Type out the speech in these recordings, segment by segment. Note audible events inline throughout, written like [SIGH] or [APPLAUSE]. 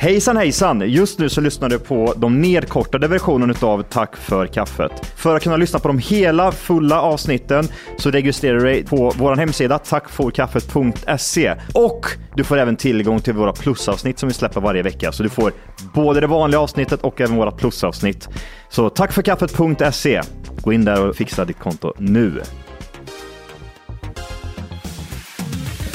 Hejsan hejsan! Just nu så lyssnar du på de nedkortade versionerna av Tack för kaffet. För att kunna lyssna på de hela fulla avsnitten så registrerar du dig på vår hemsida tackforkaffet.se och du får även tillgång till våra plusavsnitt som vi släpper varje vecka. Så du får både det vanliga avsnittet och även våra plusavsnitt. Så tackforkaffet.se. Gå in där och fixa ditt konto nu.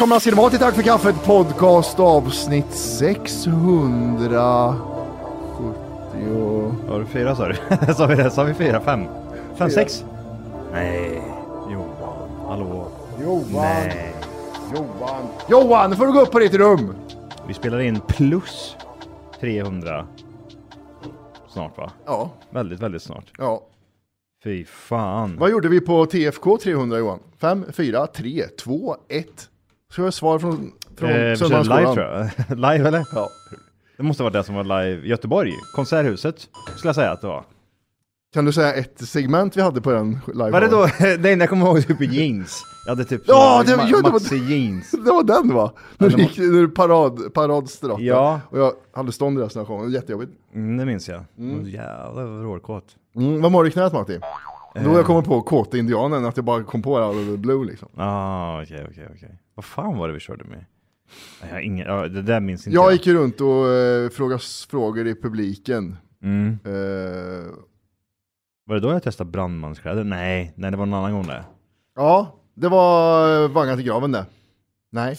Välkomna ska ni vara till Tack för kaffet podcast avsnitt 670. Har du fyra sa du? [LAUGHS] sa vi det? Sa vi fyra? Fem? Fem, sex? Nej. Johan. Hallå. Johan, Nej. Johan, Johan, nu får du gå upp på ditt rum. Vi spelar in plus 300 snart va? Ja, Väldigt, väldigt snart. ja. Fy fan. Vad gjorde vi på TFK 300 Johan? 5, 4, 3, 2, 1. Ska jag svar från, från Eh, Södermalmsskolan? live tror jag. [LAUGHS] live eller? Ja. Det måste vara det som var live. Göteborg. Konserthuset. Skulle jag säga att det var. Kan du säga ett segment vi hade på den live? Var det då? [LAUGHS] Nej, jag kommer ihåg typ i jeans. Jag hade typ Ja, det- ja, det var- jeans. [LAUGHS] Det var den va? När du gick när du parad, paradstratten. Ja. Och jag hade stånd resten av showen, jättejobbigt. Mm, det minns jag. Mm. Jävlar vad råkåt. Mm, vad mår du i knät Matti? Eh. Då jag kommit på kåta indianen, att jag bara kom på det out of the blue liksom. Ah, okej, okej, okej. Vad fan var det vi körde med? Jag ingen, ja, det där minns inte Jag gick ju runt och eh, frågade frågor i publiken. Mm. Eh, Var det då jag testade brandmanskläder? Nej, nej det var en annan gång det. ja, det var eh, Vagga till graven det. Nej.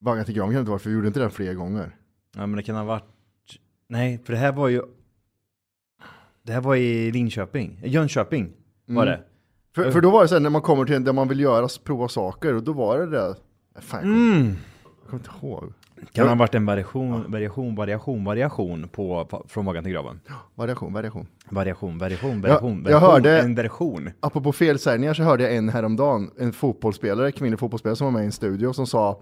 Vagga till graven kan det inte vara, för vi gjorde inte det fler gånger. Ja, men det kan ha varit... Nej, för det här var ju... Det här var i Linköping. Jönköping var Mm. det. För, för då var det så här, när man kommer till en där man vill göra, prova saker, och då var det det. Fan, jag kommer, Mm. jag kommer inte ihåg. Kan ha varit en variation, variation, variation, variation på, på från vaggan till graven. Variation, variation. Variation, variation, variation, jag variation, hörde- en version. Apropå felsägningar så hörde jag en häromdagen, en fotbollsspelare, kvinnlig fotbollsspelare som var med i en studio som sa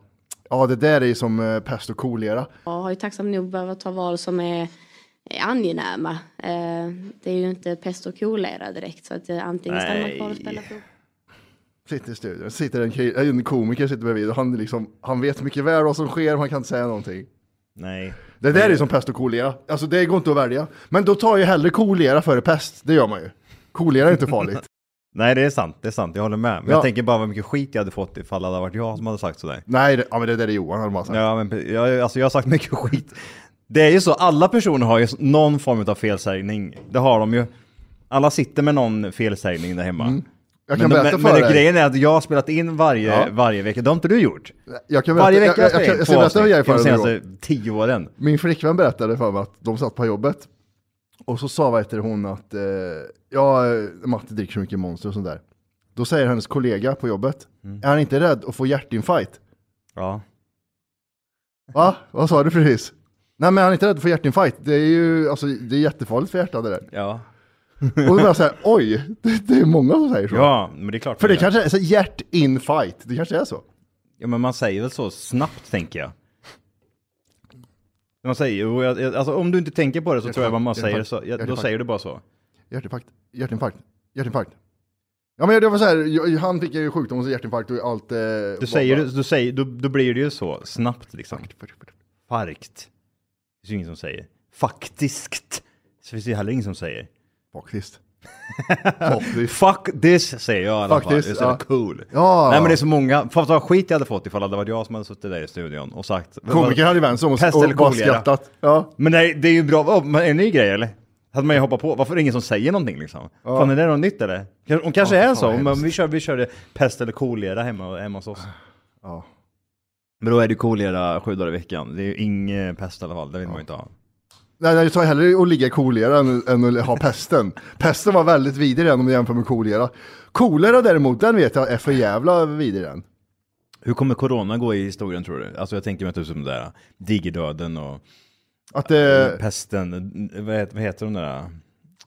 Ja det där är ju som eh, pest och kolera. Jag har ju tacksam nog behövt ta val som är, är angenäma. Eh, det är ju inte pest och kolera direkt så att eh, antingen stannar man kvar och spelar fotboll. Sitter i studion, sitter en, eh, en komiker sitter bredvid och han, liksom, han vet mycket väl vad som sker, han kan inte säga någonting. Nej. Det där är som pest och kolera, alltså det går inte att välja. Men då tar ju hellre kolera före pest, det gör man ju. Kolera är inte farligt. [LAUGHS] Nej, det är sant, det är sant, jag håller med. Men Ja. jag tänker bara vad mycket skit jag hade fått ifall det hade varit jag som hade sagt sådär. Nej, det, ja, men det där är Johan, hade man sagt. Ja, men jag, alltså jag har sagt [LAUGHS] mycket skit. Det är ju så, alla personer har ju någon form av felsägning. Det har de ju. Alla sitter med någon felsägning där hemma. Mm. Jag kan men, berätta men, för men dig. grejen är att jag har spelat in varje, Ja. varje vecka. Det har inte du gjort. Jag kan berätta, Varje vecka jag, jag, jag, jag jag, ska berätta vad jag för de senaste tio åren. Min flickvän berättade för mig att de satt på jobbet och så sa vad heter hon att eh, ja, Matte dricker så mycket monster och sånt där. Då säger hennes kollega på jobbet, är han inte rädd att få hjärtinfarkt? Ja. Va? Vad sa du precis? Nej men han är inte rädd för hjärtinfarkt. Det är ju alltså, det är jättefarligt för hjärtat det där. Ja. Och då blir jag såhär, oj, det, det är många som säger så. Ja, men det är klart. För det kanske är så hjärtinfarkt, det kanske är så. Ja, men man säger väl så snabbt, tänker jag. Man säger jag- jag- alltså om du inte tänker på det så tror jag man säger så, ja, då Hjärtinfarkt. säger du bara så. Hjärtinfarkt, hjärtinfarkt, hjärtinfarkt. Ja men det var så här, jag- han fick ju sjukdom och så hjärtinfarkt och allt. Eh, Du säger, du säger, då, då blir det ju så snabbt liksom. Farkt. Finns ju ingen som säger. Faktiskt. Så finns det ju heller ingen som säger. Faktiskt. [LAUGHS] Fuck this säger jag i alla fall. Faktiskt, Det är så ja. cool. Ja. Nej men det är så många, fan vad skit jag hade fått ifall det hade varit jag som hade suttit där i studion och sagt. Komiker hade vänt sig om och, Pest och bara kolera. skrattat. Ja. Men nej, det är ju bra, oh, men en ny grej eller? Hade man ju hoppat på, varför är det ingen som säger någonting liksom? Fan är det något nytt eller? Hon kanske Ja, är fan så, vad men hemskt. vi, kör, vi körde pest eller kolera hemma, hemma hos oss. Ja. Men då är det kolera sju dagar i veckan, det är ju ingen pest i alla fall, det vill man ju inte ha. Nej, jag tar hellre att ligga i kolera än, än att ha pesten. Pesten var väldigt vidrig den om du jämför med kolera. Kolera däremot, den vet jag är för jävla vidrig den. Hur kommer corona gå i historien tror du? Alltså jag tänker mig typ som där digerdöden och Att det, pesten, vad heter, vad heter de där?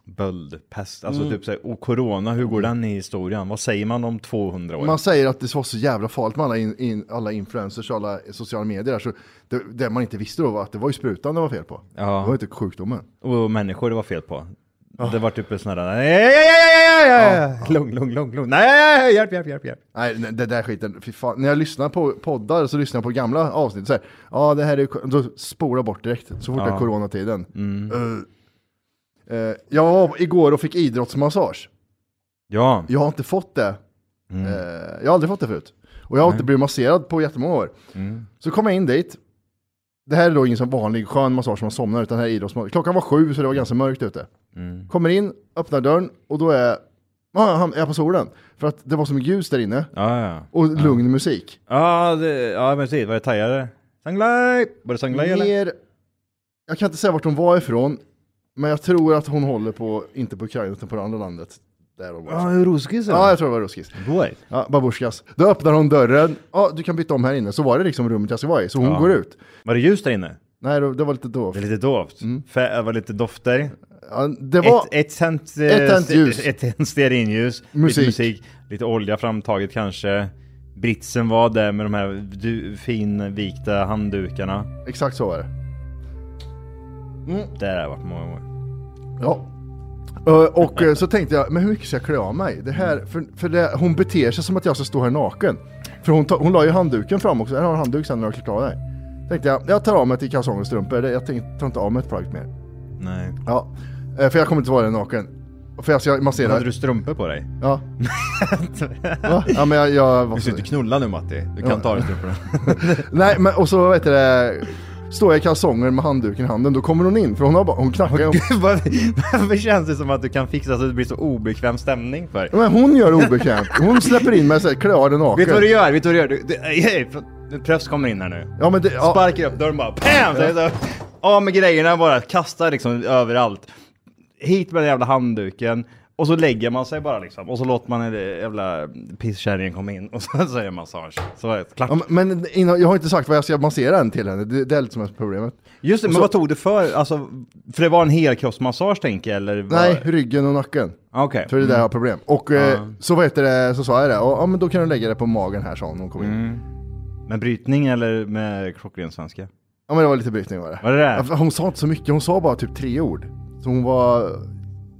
Böldpest, alltså Mm. typ såhär, och corona, hur går den i historien? Vad säger man om 200 år? man säger att det var så jävla farligt med alla, in, in, alla influencers och alla sociala medier. där, Så det, det man inte visste då var att det var ju sprutan det var fel på. Det var Ja, inte sjukdomen. och människor det var fel på. Det var typ en sån här, nej, nej, nej, nej, nej, lugn, lugn, lugn, lugn, nej, hjälp, hjälp, hjälp, hjälp. Nej, det där skiten, fy fan. När jag lyssnar på poddar så lyssnar jag på gamla avsnitt. Så här, ja, det här är, då spolar bort direkt, så fort det är Ja. coronatiden. Mm. Uh, jag var igår och fick idrottsmassage. Ja, Jag har inte fått det. Mm. Eh, jag har aldrig fått det förut. Och jag har inte blivit masserad på jättemånga år. Mm. Så kom jag in dit. Det här är då ingen sån vanlig skön massage som man somnar, utan här är idrottsmassage. Klockan var sju så det var ganska mörkt ute. Mm. Kommer in, öppnar dörren och då är ah, han är på solen. För att det var så mycket ljus där inne. ja, ja. Och lugn musik. Ja, det, ja men precis, var det thaiare? Sanglai! Var det Sanglai eller? Mer, jag kan inte säga vart hon var ifrån. Men jag tror att hon håller på, inte på Ukraina utan på det andra landet. Där hon var. Ja, ruskis Ja, jag tror det var ruskis. Boy. Ja, babusjkas. Då öppnar hon dörren. Ja, du kan byta om här inne. Så var det liksom rummet jag ska vara i. Så hon Ja. går ut. Var det ljus där inne? Nej, det det var lite dovt. Det är lite dovt. Fä- Det var lite dofter. Ja, det var... Ett, ett tänt, eh, Ett tänt ljus. Ett tänt stearinljus. Musik. Lite musik. Lite olja framtaget kanske. Britsen var där med de här du, finvikta handdukarna. Exakt så var det. Det har jag varit många gånger. Ja. Ö, Och eh, så tänkte jag, men hur mycket ska jag klä av mig? Det här, för, för det, hon beter sig som att jag ska stå här naken. För hon, tar, hon la ju handduken fram också, här har handduk sen när jag klätt av dig. Tänkte jag, jag tar av mig till kalsonger och strumpor, jag tänkte, tar inte av mig ett plagg mer. Nej. Ja, eh, för jag kommer inte vara naken. För jag ska massera. Hade du strumpor på dig? Ja. [LAUGHS] Va? Ja men jag, jag var Du ska inte knulla nu Matti. Du kan Ja. ta dig strumporna. [LAUGHS] Nej men och så vet du det, står jag i kalsonger med handduken i handen, då kommer hon in för hon har bara, hon knackar. Gud, vad- Varför känns det som att du kan fixa så att det blir så obekväm stämning för? Men hon gör obekvämt. Hon släpper in mig såhär, klä av dig naken. Vet du vad du gör? Vet du vad du gör? Du, du, hej, Pröfs kommer in här nu. Ja men det, ja, Sparkar upp dörren bara, PAM! Så så, Av med grejerna bara, kastar liksom överallt. Hit med den jävla handduken. Och så lägger man sig bara liksom. Och så låter man den jävla pisskärringen komma in. Och så, är det massage. Så är det klart. ja, men innan, jag har inte sagt vad jag ska massera än till henne, det, det är lite som är problemet. Just det, och men så- vad tog du för? Alltså, för det var en helkroppsmassage tänker jag, eller? vad- Nej, ryggen och nacken. Ah, Okej. För det är där jag har problem. Och eh, Ja. så vad heter det, så sa jag det, och, ja men då kan du lägga det på magen här sa hon, hon kom in. Mm. Med brytning eller med klockren svenska? Ja men det var lite brytning var det. Var det det? För Hon sa inte så mycket, hon sa bara typ tre ord. Så hon var,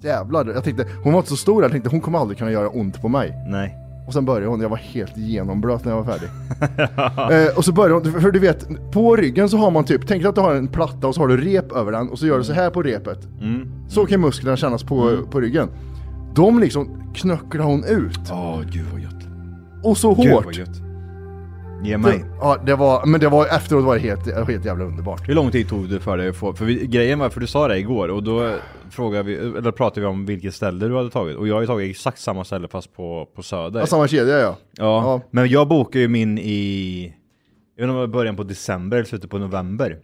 jävlar, jag tänkte, hon var inte så stor, jag tänkte hon kommer aldrig kunna göra ont på mig. Nej. Och sen började hon, jag var helt genomblöt när jag var färdig. [LAUGHS] eh, och så började hon, för du vet, på ryggen så har man typ, tänk dig att du har en platta och så har du rep över den och så gör du så här på repet. Mm. Så kan musklerna kännas på, på ryggen. De liksom knöcklar hon ut. Åh, gud vad gött. Och så Gud hårt. Ge mig. Det, ja, det var, men det var efteråt var det helt, helt jävla underbart. Hur lång tid tog det för dig att få, för vi, grejen var, för du sa det igår och då frågade vi, eller pratade vi om vilket ställe du hade tagit och jag har ju tagit exakt samma ställe fast på, på Söder. Ja, samma kedja ja. ja, ja. men jag bokade ju min i, jag vet inte om det var början på december eller slutet på november.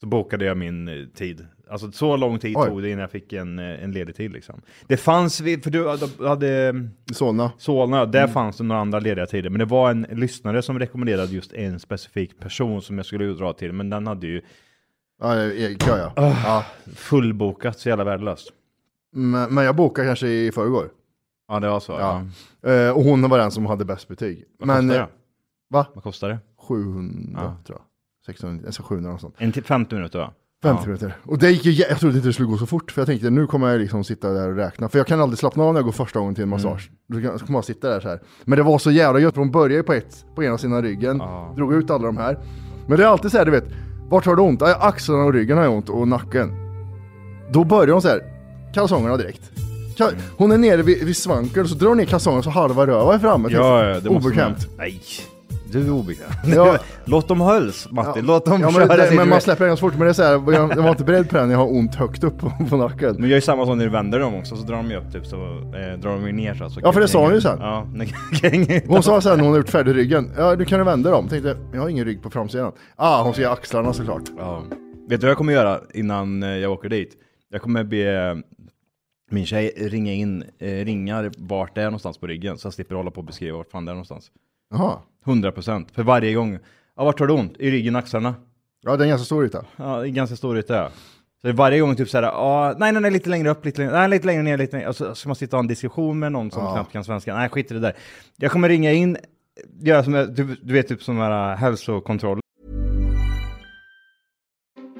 Så bokade jag min eh, tid. Alltså så lång tid Oj. tog det innan jag fick en, eh, en ledig tid liksom. Det fanns, för du hade- hade Solna. Solna, där Mm. fanns det några andra lediga tider. Men det var en lyssnare som rekommenderade just en specifik person som jag skulle dra till. Men den hade ju Ja, kö ja. Ah. ja. Fullbokat, så jävla värdelöst. Men, men jag bokade kanske i förrgår. Ja, det var så. Ja. Eh, och hon var den som hade bäst betyg. Vad men, kostar eh, det? Va? Vad kostar det? 700 Ja. tror jag. 600, alltså 700 och sånt. En till 50 minuter va? 50 Ja. minuter. Och det gick ju, jag trodde inte det skulle gå så fort, för jag tänkte nu kommer jag liksom sitta där och räkna. För jag kan aldrig slappna av när jag går första gången till en massage. Då kan- så kommer jag sitta där så här. Men det var så jävla gött, för hon började på ett, på ena sidan ryggen, drog ut alla de här. Men det är alltid så här, du vet, vart har du ont? Ja, Axlarna och ryggen har ont, och nacken. Då börjar hon så här, kalsongerna direkt. Ka- Hon är nere vid, vid svanken, och så drar hon ner kalsongerna så halva röva är framme. typ. Ja, ja, det måste Obekvämt. man- Nej, du är obekväm. [LAUGHS] Ja. [LAUGHS] Låt dem hölls Martin, Ja. låt dem ja, köra men, det, sin- men man släpper den så fort, men det är så här, jag, jag var inte beredd på den, jag har ont högt upp på, på nacken. Men jag gör samma sak när du vänder dem också, så drar de ju upp typ så eh, drar de ju ner så. så Ja, för det sa hon ju sen. Ja, [LAUGHS] Hon sa sen när hon gjort färdig ryggen, ja du kan ju vända dem. Tänkte, jag har ingen rygg på framsidan. Ah, hon ser axlarna såklart. Ja. Vet du vad jag kommer göra innan eh, jag åker dit? Jag kommer be min tjej ringa in eh, ringar vart det är någonstans på ryggen, så jag slipper hålla på och beskriva vart fan det är någonstans. Jaha. 100% för varje gång. Ja, vart har du ont? I ryggen, axlarna? Ja, det är en ganska stor yta. Ja, det är ganska stor yta. ja. Så varje gång typ såhär, ja, nej, nej, nej, lite längre upp, lite längre, nej, lite längre ner, lite längre. Och så ska man sitta och ha en diskussion med någon som Ja. knappt kan svenska. Nej, skit i det där. Jag kommer ringa in, göra som, du, du vet, typ som här äh, hälsokontroll.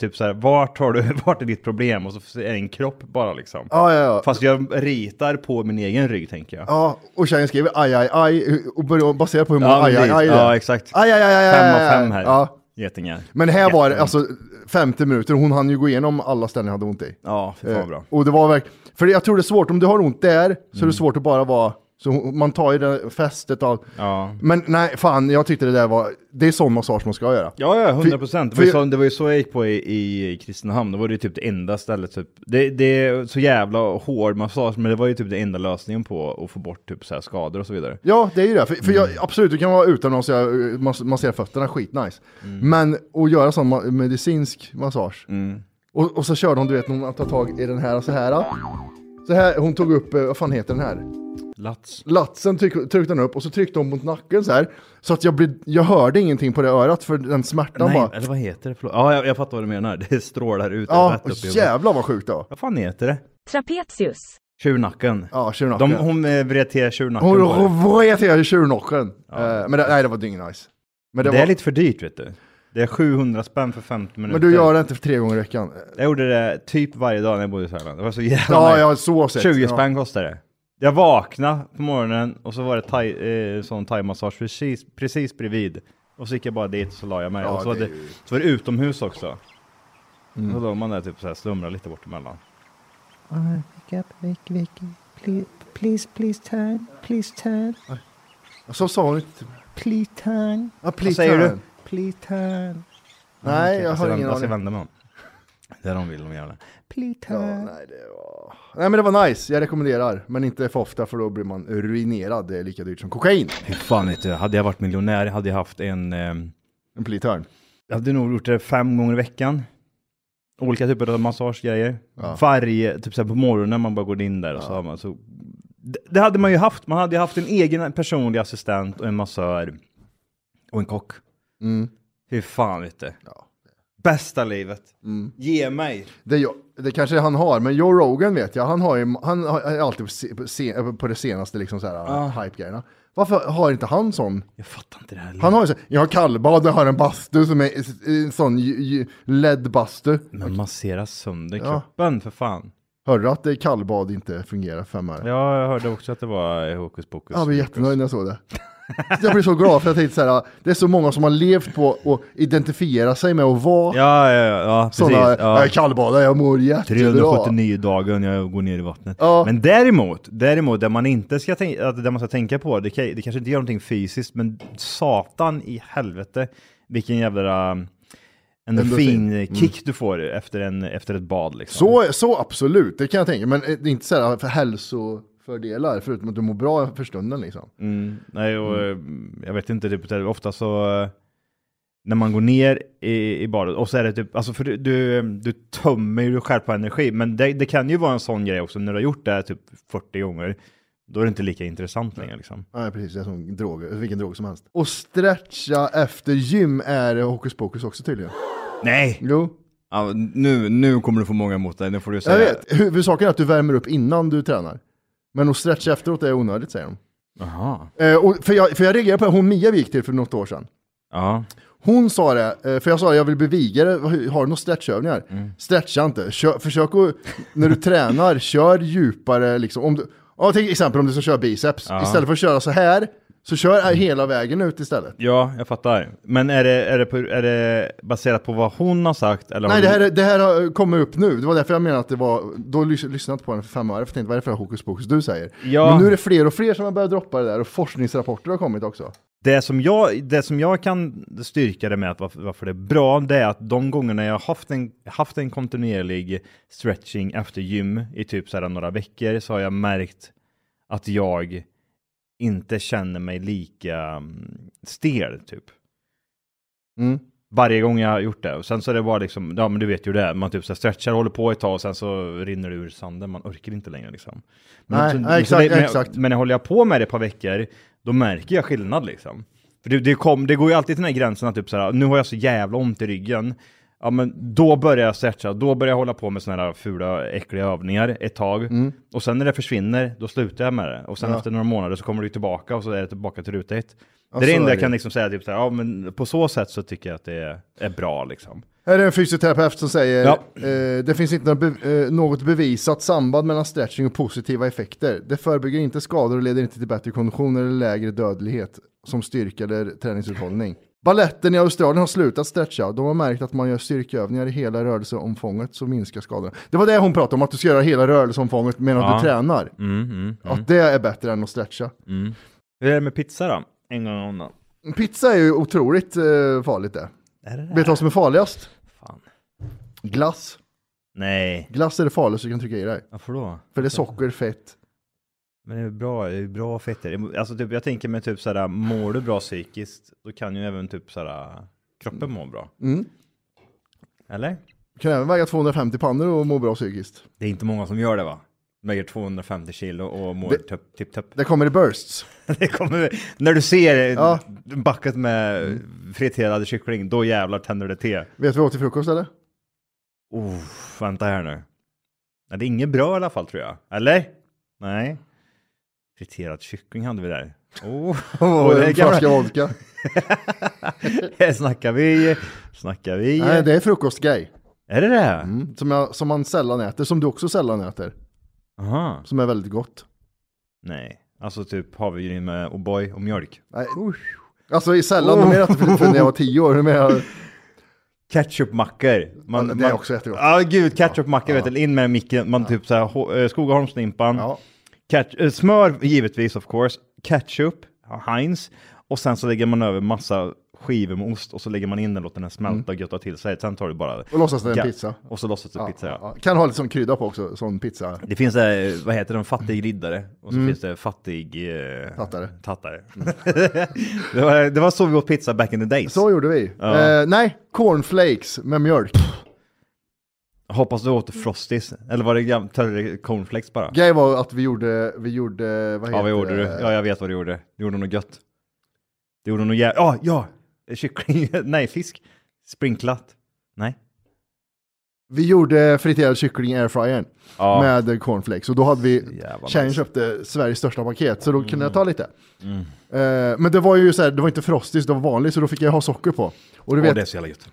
Typ såhär, vart har du, [LAUGHS] vart är ditt problem? Och så är det en kropp bara liksom. Ja, ja, ja. Fast jag ritar på min egen rygg tänker jag. Ja, och tjejen skriver aj, aj, aj, och börjar basera på hur många Ja, aj, aj, aj är. Ja, exakt. Aj, aj, aj, aj, Fem av aj, fem här. Ja. Getingar. Men här var det, alltså 50 minuter, hon hann ju gå igenom alla ställen jag hade ont i. Ja, för fan Eh, bra. Och det var verkligen, för jag tror det är svårt, om du har ont där, så är Mm. det svårt att bara vara, så man tar ju det fästet av. Ja. Men nej, fan, jag tyckte det där var, det är sån massage man ska göra. Ja, ja, 100 procent. Det, var ju så- det var ju så jag gick på i, i Kristinehamn. Det var det ju typ det enda stället. Typ. Det, det är så jävla hård massage, men det var ju typ det enda lösningen på att få bort typ så här skador och så vidare. Ja, det är ju det. För, för jag, Mm. absolut, du kan vara utomlands och jag mas- massera fötterna, skitnice. Mm. Men att göra sån ma- medicinsk massage. Mm. Och, och så körde hon, du vet, hon tar tag i den här och så här. Så här, hon tog upp, eh, vad fan heter den här? Lats. Latsen tryck, tryckte hon upp och så tryckte hon mot nacken så här. Så att jag, blev, jag hörde ingenting på det örat för den smärtan Nej, bara. eller vad heter det? Förlåt. Ja, jag, jag fattar vad du menar. [LAUGHS] Det strålar ut Ja, rätt upp i jävlar vad sjukt var. Vad fan heter det? Trapetius. Tjurnacken. Ja, tjurnacken. De, hon eh, vred till tjurnacken. Hon vred till tjurnacken. Eh, men det, nej, det var dyngnice. Men det det, var, är lite för dyrt vet du. Det är 700 spänn för 50 minuter. men du gör det inte för tre gånger i veckan. Jag gjorde det typ varje dag när jag bodde i Thailand. Det var så jävla Ja, nice. ja, så sett. 20 ja. spänn kostade det. Jag vaknade på morgonen och så var det thai, eh, sån thaimassage precis, precis bredvid. Och så gick jag bara dit och så la jag mig. Ja, och så var, det det, är ju- så var det utomhus också. Mm. Så låg man där typ så här slumrade lite bort emellan. Wake up, wake, wake. Please, please, please turn. Please turn. Så sa hon inte. Please turn. Ja, please säger turn. du? Please turn. Nej, jag har ingen Jag ska aning. vända mig om. Det är de vill de. Please Ja, nej, det var... nej men det var nice, jag rekommenderar. Men inte för ofta för då blir man ruinerad. Det är lika dyrt som kokain. Hur fan vet du, hade jag varit miljonär hade jag haft en... ehm, En pliturn. Jag hade nog gjort det fem gånger i veckan. Olika typer av massagegrejer. Ja. Varje, typ såhär på morgonen man bara går in där och så har man så... Det, det hade man ju haft. Man hade ju haft en egen personlig assistent och en massör. Och en kock. Mm. Hur fan vet du? Bästa livet. Mm. Ge mig. Det, jag- det kanske han har, men Joe Rogan vet jag, han har ju han har alltid på, se, på, det senaste liksom så här Ja. hype-grejerna. Varför har inte han sån? Jag fattar inte det här. Han har ju så, jag har kallbad, jag har en bastu som är en sån LED-bastu. Men massera sönder Ja. kroppen för fan. Hörde du att det kallbad inte fungerar fem öre? Ja, jag hörde också att det var hokus pokus. Jag blev jättenöjd när jag såg det. [LAUGHS] [LAUGHS] Jag blir så glad för jag tänkte så här, det är så många som har levt på att identifiera sig med att vara Ja, ja, ja, sådana, ja. jag är kallbadare, jag mår jättebra. 379 dagen jag går ner i vattnet. Ja. Men däremot, däremot, det man inte ska tänka, det man ska tänka på, det, kan, det kanske inte gör någonting fysiskt, men satan i helvete, vilken jävla um, Endorfin. endorfin kick du får efter, en, efter ett bad liksom. Så, så absolut, det kan jag tänka. Men det är inte så här för hälsofördelar, förutom att du mår bra för stunden liksom. Mm, nej, och eh, jag vet inte, typ, det ofta så eh, när man går ner i, i badet och så är det typ, alltså för du, du, du tömmer ju dig själv på energi, men det, det kan ju vara en sån grej också när du har gjort det här typ 40 gånger, då är det inte lika intressant längre liksom. Nej precis, det är som drog, vilken drog som helst. Och stretcha efter gym är hokus pokus också tydligen. Nej! Jo. Ja, nu, nu kommer du få många emot dig, nu får du Jag säga. vet, huvudsaken är att du värmer upp innan du tränar. Men att stretcha efteråt är onödigt säger de. Jaha. Eh, och för, jag, för jag reagerade på det, hon Mia vi gick till för något år sedan. Ja. Hon sa det, eh, för jag sa jag vill bli vigare, har du några stretchövningar? Mm. Stretcha inte, kör, försök att, när du tränar, kör djupare liksom. Om du, ja, till exempel om du ska köra biceps, Ja. istället för att köra så här, så kör hela vägen ut istället. Ja, jag fattar. Men är det, är det, på, är det baserat på vad hon har sagt? Eller Nej, det här, är- det här har kommit upp nu. Det var därför jag menade att det var, då lys, lyssnat på den för fem år, för jag tänkte vad är det för hokus pokus du säger? Ja. Men nu är det fler och fler som har börjat droppa det där och forskningsrapporter har kommit också. Det som, jag, det som jag kan styrka det med att varför, varför det är bra, det är att de gångerna jag har haft en, haft en kontinuerlig stretching efter gym i typ så här några veckor så har jag märkt att jag inte känner mig lika mm, stel typ. Mm. Varje gång jag har gjort det. Och sen så är det bara liksom, ja men du vet ju det, man typ så stretchar, håller på ett tag och sen så rinner det ur sanden, man orkar inte längre liksom. Men, Nej, så- nej, exakt, det, men, exakt. men håller jag på med det ett par veckor, då märker jag skillnad liksom. För det, det, kom, det går ju alltid till den här gränsen att typ så här, nu har jag så jävla ont i ryggen. Ja men då börjar jag stretcha, då börjar jag hålla på med såna här fula äckliga övningar ett tag. Mm. Och sen när det försvinner, då slutar jag med det. Och sen Ja. efter några månader så kommer det tillbaka och så är det tillbaka till ruta ett. Ja, det är det enda jag kan liksom säga, typ så här, ja men på så sätt så tycker jag att det är, är bra liksom. Här är en fysioterapeut som säger Ja. eh, det finns inte eh, något bevisat samband mellan stretching och positiva effekter. Det förebygger inte skador och leder inte till bättre kondition eller lägre dödlighet som styrka eller träningsuthållning. Balletten i Australien har slutat stretcha. De har märkt att man gör styrkeövningar i hela rörelseomfånget så minskar skadorna. Det var det hon pratade om, att du ska göra hela rörelseomfånget medan Ja. du tränar. Mm, mm, mm. Att det är bättre än att stretcha. Mm. Hur är det med pizza då? En gång om dagen. Pizza är ju otroligt eh, farligt det. Det? Vet du vad som är farligast? Fan. Glass. Nej. Glass är det farligaste du kan trycka i dig. Varför då? För det är socker, fett. Men det är bra, det är bra fetter. Alltså typ, jag tänker mig typ såhär, mår du bra psykiskt, då kan ju även typ såhär, kroppen må bra. Mm. Eller? Du kan även väga 250 pannor och må bra psykiskt. Det är inte många som gör det va? Väger 250 kilo och mår tipp-topp. Det kommer i bursts. [LAUGHS] Det kommer, när du ser Ja. bucket med friterad kyckling, då jävlar tänder det till. Vet du vad jag åt till frukost eller? Oh, vänta här nu. Det är inget bra i alla fall tror jag. Eller? Nej. Friterad kyckling hade vi där. Oh, [LAUGHS] Och det är en flaska vodka. [LAUGHS] Här snackar vi, snackar vi. Nej, det är frukostgrej. Är det det? Mm. Som, jag, som man sällan äter, som du också sällan äter. Aha. Som är väldigt gott. Nej, alltså typ havregryn med O'boy och mjölk. Nej. Alltså i sällan, oh. mer att för, när jag var tio år. Mer, [LAUGHS] Ketchupmackor. Man, Ja, det är man, också jättegott. Ja, gud, ketchupmackor vet du, in med micken. Man typ såhär, ho- eh, Skogaholmslimpan. Ja. Ketch, eh, smör givetvis of course. Ketchup, Heinz. Och sen så lägger man över massa skivor med ost och så lägger man in den, låter den smälta och götta till sig. Sen tar du bara Mm. Och låtsas det är en pizza. Och så låtsas det Ja, pizza, ja. ja. Kan ha lite som krydda på också, sån pizza. Det finns, eh, vad heter den, fattig riddare. Och så Mm. finns det fattig... Eh, Tattare. tattare. [LAUGHS] det, var, det var så vi åt pizza back in the days. Så gjorde vi. Ja. Eh, nej, cornflakes med mjölk. Hoppas du åt Frosties. Eller var det cornflakes bara? Grej var att vi gjorde, vi gjorde, vad heter Ja, vad gjorde du? det? Ja, jag vet vad du gjorde. Du gjorde något gött. Du gjorde något jävligt... Ja, ja! Kyckling, [LAUGHS] nej fisk. Sprinklat. Nej. Vi gjorde friterad kyckling i airfryern Ja. med cornflakes. Och då hade vi, Jävla tjejen köpte Sveriges största paket, så då kunde jag ta lite. Mm. Eh, men det var ju så här, det var inte frostis, det var vanligt, så då fick jag ha socker på. Och du vet, det är så jävla gött.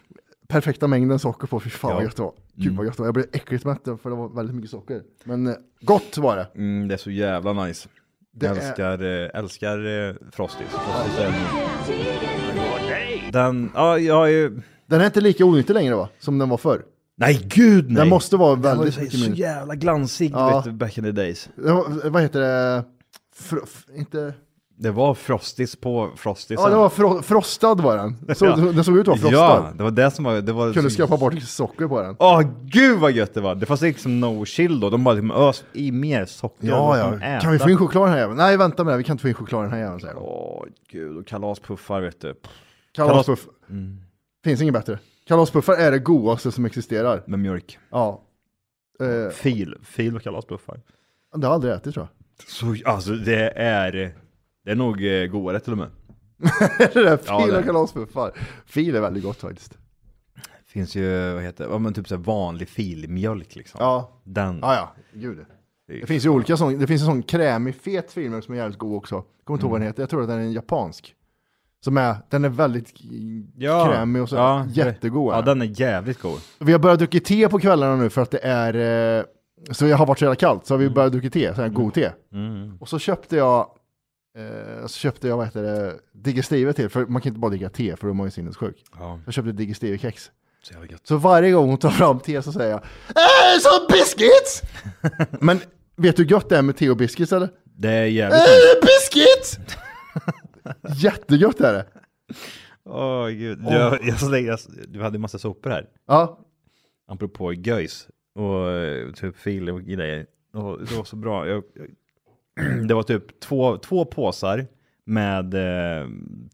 Perfekta mängden socker på, fy fan Ja. vad gött det var. Gud Mm. vad gött det var. Jag blev äckligt mätt för det var väldigt mycket socker. Men eh, gott var det. Mm, det är så jävla nice. Det jag är- älskar, eh, älskar eh, Frosties. Frosties är den, ja, jag ju... Den är inte lika onyttig längre va? Som den var förr. Nej, gud nej! Den måste vara Den var väldigt så, jävla glansig Ja. vet du, back in the days. Vad heter det? Fr- inte... Det var Frosties på Frosties. Ja, det var fro frostad var den. Så, [LAUGHS] Ja. Den såg ut att vara frostad. Ja, det var det som var... Det var Kunde så- skrapa bort socker på den. Åh gud vad gött det var! Det fanns liksom no chill då, de bara liksom ös i mer socker. Ja, ja. äta? Kan vi få in choklad den här jäveln? Nej, vänta med det. Vi kan inte få in choklad den här jäveln, säger de. Åh gud, och kalaspuffar vet du. Kalaspuff. Mm. Finns inget bättre. Kalaspuffar är det godaste som existerar. Med mjölk. Ja. Eh, Fil, fil och kalaspuffar. det har jag aldrig ätit tror jag. Så, alltså det är... Det är nog eh, godare till och med. [LAUGHS] det där Ja, fil det- och kalaspuffar. Fil är väldigt gott faktiskt. Finns ju, vad heter det, ja, men typ så här vanlig filmjölk liksom. Ja. Den. Ja, ja. Gud. Det finns ju olika sån, det finns en sån krämig fet filmjölk som är jävligt god också. Kommer inte ihåg vad den heter, jag tror att den är japansk. Som är, den är väldigt Ja. krämig och så Ja, jättegod. Ja, är den är jävligt god. Vi har börjat dricka te på kvällarna nu för att det är, eh, så jag har varit så jävla kallt, så har vi börjat dricka te, så här god te. Mm. Och så köpte jag, eh, så köpte jag vad heter det, digestive till, för man kan inte bara dricka te för då är man ju sinnessjuk. Ja. Jag köpte digestive-kex. Så. Så varje gång hon tar fram te så säger jag Äh, som biscuits! [LAUGHS] Men vet du hur gött det är med te och biscuits eller? Det är jävligt Äh, biscuits! [LAUGHS] Jättegött är det. Åh gud. Åh. Jag, jag, jag, jag, du hade en massa sopor här. Ja. Apropå göjs och eh, typ fil och grejer. Och det var så bra. Jag, [CLEARS THROAT] det var typ två, två påsar med eh,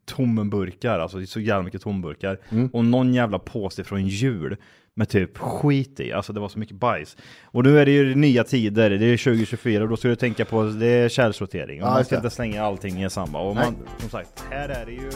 tomburkar, alltså så jävla mycket tomburkar. Mm. Och någon jävla påse från jul med typ skit i. Alltså det var så mycket bajs. Och nu är det ju nya tider, det är 2024 och då ska du tänka på det är källsortering. Och Ja, man ska inte slänga allting i samma. Och Nej. man, som sagt, här är det ju...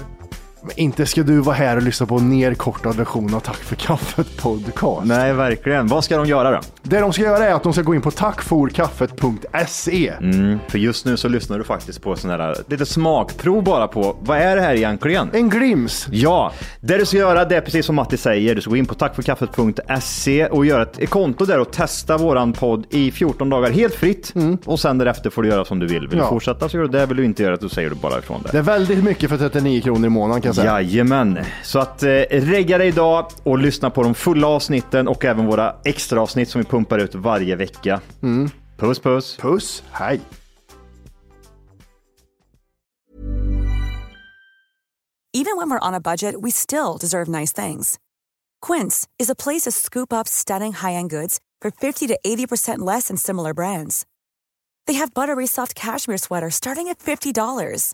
Men inte ska du vara här och lyssna på en nerkortad version av Tack för kaffet podcast. Nej, verkligen. Vad ska de göra då? Det de ska göra är att de ska gå in på tackforkaffet.se. Mm, för just nu så lyssnar du faktiskt på sån här lite smakprov bara på vad är det här egentligen? En glims. Ja, det du ska göra det är precis som Matti säger. Du ska gå in på tackforkaffet.se och göra ett, konto där och testa våran podd i 14 dagar helt fritt. Och sen därefter får du göra som du vill. Vill du Ja. fortsätta så gör du det. Vill du inte göra det, då säger du bara ifrån det. Det är väldigt mycket för 39 kronor i månaden kan jag säga. Jajamän. Så att eh, regga dig idag och lyssna på de fulla avsnitten och även våra extra avsnitt som vi pumpar ut varje vecka. Mm. Puss puss. Puss, hej. Even when we're on a budget, we still deserve nice things. Quince is a place to scoop up stunning high-end goods for 50 to 80% less than similar brands. They have buttery soft cashmere sweaters starting at $50,